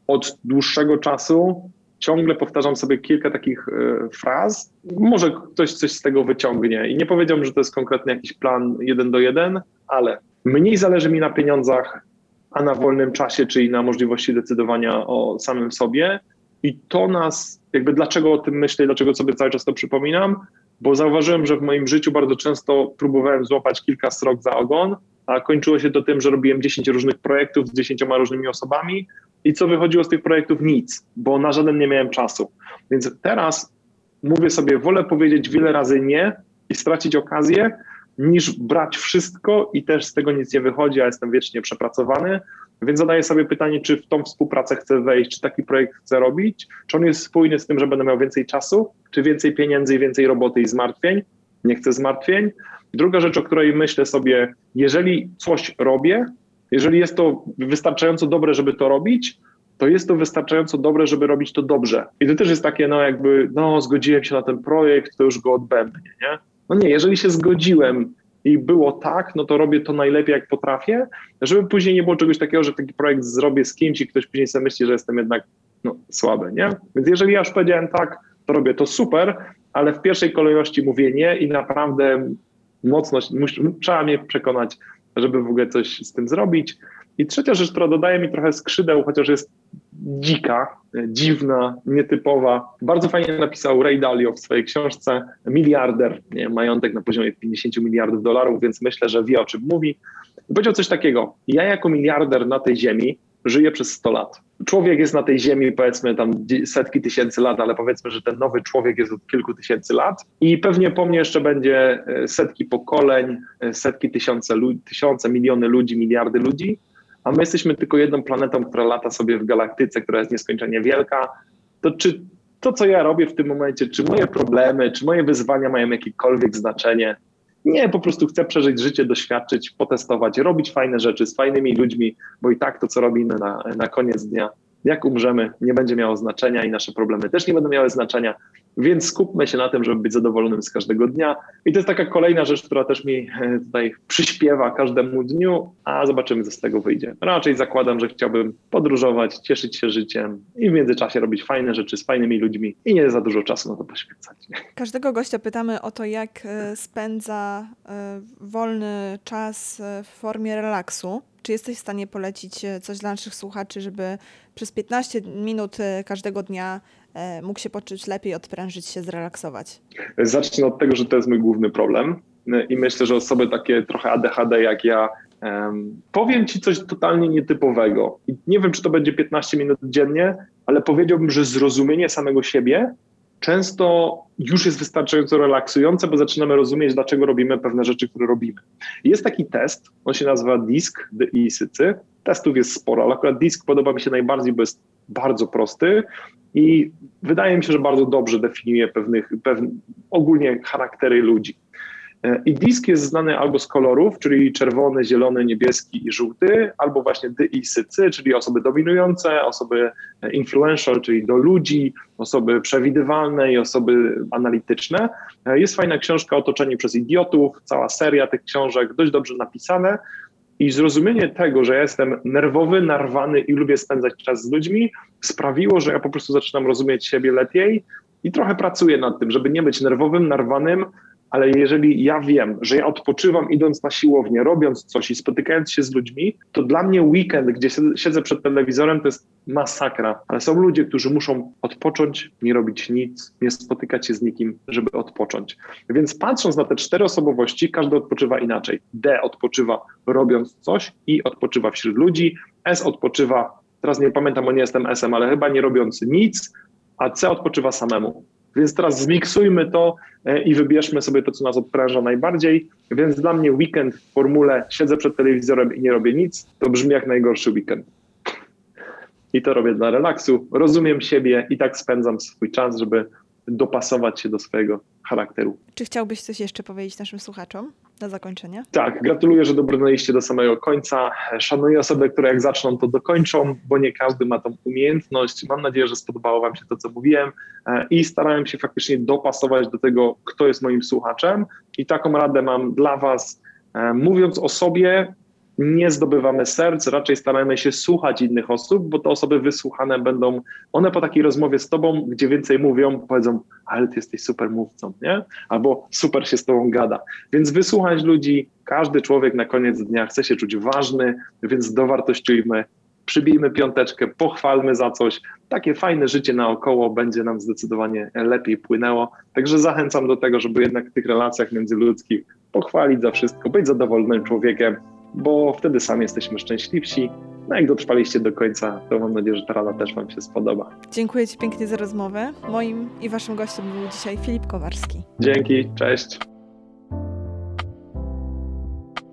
od dłuższego czasu ciągle powtarzam sobie kilka takich y, fraz. Może ktoś coś z tego wyciągnie. I nie powiedziałbym, że to jest konkretnie jakiś plan jeden do jeden, ale mniej zależy mi na pieniądzach, a na wolnym czasie, czyli na możliwości decydowania o samym sobie. I to nas, jakby dlaczego o tym myślę, dlaczego sobie cały czas to przypominam, bo zauważyłem, że w moim życiu bardzo często próbowałem złapać kilka srok za ogon, a kończyło się to tym, że robiłem 10 różnych projektów z 10 różnymi osobami i co wychodziło z tych projektów? Nic, bo na żaden nie miałem czasu. Więc teraz mówię sobie, wolę powiedzieć wiele razy nie i stracić okazję, niż brać wszystko i też z tego nic nie wychodzi, a jestem wiecznie przepracowany. Więc zadaję sobie pytanie, czy w tą współpracę chcę wejść, czy taki projekt chcę robić, czy on jest spójny z tym, że będę miał więcej czasu, czy więcej pieniędzy i więcej roboty i zmartwień. Nie chcę zmartwień. Druga rzecz, o której myślę sobie, jeżeli coś robię, jeżeli jest to wystarczająco dobre, żeby to robić, to jest to wystarczająco dobre, żeby robić to dobrze. I to też jest takie, no jakby, no zgodziłem się na ten projekt, to już go odbębnię, nie? No nie, jeżeli się zgodziłem i było tak, no to robię to najlepiej jak potrafię, żeby później nie było czegoś takiego, że taki projekt zrobię z kimś i ktoś później sobie myśli, że jestem jednak no, słaby, nie? Więc jeżeli ja już powiedziałem tak, to robię to super, ale w pierwszej kolejności mówię nie i naprawdę mocno trzeba mnie przekonać, żeby w ogóle coś z tym zrobić. I trzecia rzecz, która dodaje mi trochę skrzydeł, chociaż jest dzika, dziwna, nietypowa. Bardzo fajnie napisał Ray Dalio w swojej książce Miliarder, nie, majątek na poziomie 50 miliardów dolarów, więc myślę, że wie o czym mówi. Powiedział coś takiego, ja jako miliarder na tej ziemi żyję przez 100 lat. Człowiek jest na tej ziemi powiedzmy tam setki tysięcy lat, ale powiedzmy, że ten nowy człowiek jest od kilku tysięcy lat i pewnie po mnie jeszcze będzie e, setki pokoleń, e, setki tysiące, tysiące, miliony ludzi, miliardy ludzi, a my jesteśmy tylko jedną planetą, która lata sobie w galaktyce, która jest nieskończenie wielka, to czy to, co ja robię w tym momencie, czy moje problemy, czy moje wyzwania mają jakiekolwiek znaczenie? Nie, po prostu chcę przeżyć życie, doświadczyć, potestować, robić fajne rzeczy z fajnymi ludźmi, bo i tak to, co robimy na, na koniec dnia, jak umrzemy, nie będzie miało znaczenia i nasze problemy też nie będą miały znaczenia, więc skupmy się na tym, żeby być zadowolonym z każdego dnia. I to jest taka kolejna rzecz, która też mi e, tutaj przyśpiewa każdemu dniu, a zobaczymy, co z tego wyjdzie. Raczej zakładam, że chciałbym podróżować, cieszyć się życiem i w międzyczasie robić fajne rzeczy z fajnymi ludźmi i nie za dużo czasu na to poświęcać. Każdego gościa pytamy o to, jak e, spędza e, wolny czas w formie relaksu. Czy jesteś w stanie polecić coś dla naszych słuchaczy, żeby przez 15 minut każdego dnia mógł się poczuć lepiej, odprężyć się, zrelaksować? Zacznę od tego, że to jest mój główny problem i myślę, że osoby takie trochę ADHD jak ja powiem ci coś totalnie nietypowego i nie wiem, czy to będzie 15 minut dziennie, ale powiedziałbym, że zrozumienie samego siebie często już jest wystarczająco relaksujące, bo zaczynamy rozumieć, dlaczego robimy pewne rzeczy, które robimy. Jest taki test, on się nazywa DISC, D-I-S-C. Testów jest sporo, ale akurat DISC podoba mi się najbardziej, bo jest bardzo prosty i wydaje mi się, że bardzo dobrze definiuje pewnych, pewne, ogólnie charaktery ludzi. E, I disk jest znany albo z kolorów, czyli czerwony, zielony, niebieski i żółty, albo właśnie dy i sycy, czyli osoby dominujące, osoby influential, czyli do ludzi, osoby przewidywalne i osoby analityczne. E, jest fajna książka Otoczeni przez idiotów, cała seria tych książek, dość dobrze napisane. I zrozumienie tego, że ja jestem nerwowy, narwany i lubię spędzać czas z ludźmi, sprawiło, że ja po prostu zaczynam rozumieć siebie lepiej i trochę pracuję nad tym, żeby nie być nerwowym, narwanym, ale jeżeli ja wiem, że ja odpoczywam idąc na siłownię, robiąc coś i spotykając się z ludźmi, to dla mnie weekend, gdzie siedzę przed telewizorem, to jest masakra. Ale są ludzie, którzy muszą odpocząć, nie robić nic, nie spotykać się z nikim, żeby odpocząć. Więc patrząc na te cztery osobowości, każdy odpoczywa inaczej. D odpoczywa robiąc coś, I odpoczywa wśród ludzi, S odpoczywa, teraz nie pamiętam, bo nie jestem S-em, ale chyba nie robiąc nic, a C odpoczywa samemu. Więc teraz zmiksujmy to e, i wybierzmy sobie to, co nas odpręża najbardziej. Więc dla mnie weekend w formule siedzę przed telewizorem i nie robię nic, to brzmi jak najgorszy weekend. I to robię dla relaksu. Rozumiem siebie i tak spędzam swój czas, żeby dopasować się do swojego charakteru. Czy chciałbyś coś jeszcze powiedzieć naszym słuchaczom na zakończenie? Tak, gratuluję, że dobrnęliście do samego końca. Szanuję osoby, które jak zaczną, to dokończą, bo nie każdy ma tą umiejętność. Mam nadzieję, że spodobało Wam się to, co mówiłem e, i starałem się faktycznie dopasować do tego, kto jest moim słuchaczem. I taką radę mam dla Was. E, mówiąc o sobie, nie zdobywamy serc, raczej staramy się słuchać innych osób, bo te osoby wysłuchane będą, one po takiej rozmowie z tobą, gdzie więcej mówią, powiedzą, ale ty jesteś super mówcą, nie? Albo super się z tobą gada. Więc wysłuchać ludzi, każdy człowiek na koniec dnia chce się czuć ważny, więc dowartościujmy, przybijmy piąteczkę, pochwalmy za coś. Takie fajne życie naokoło będzie nam zdecydowanie lepiej płynęło. Także zachęcam do tego, żeby jednak w tych relacjach międzyludzkich pochwalić za wszystko, być zadowolonym człowiekiem, bo wtedy sami jesteśmy szczęśliwsi. No jak dotrwaliście do końca, to mam nadzieję, że ta rada też Wam się spodoba. Dziękuję Ci pięknie za rozmowę. Moim i Waszym gościem był dzisiaj Filip Kowarski. Dzięki, cześć.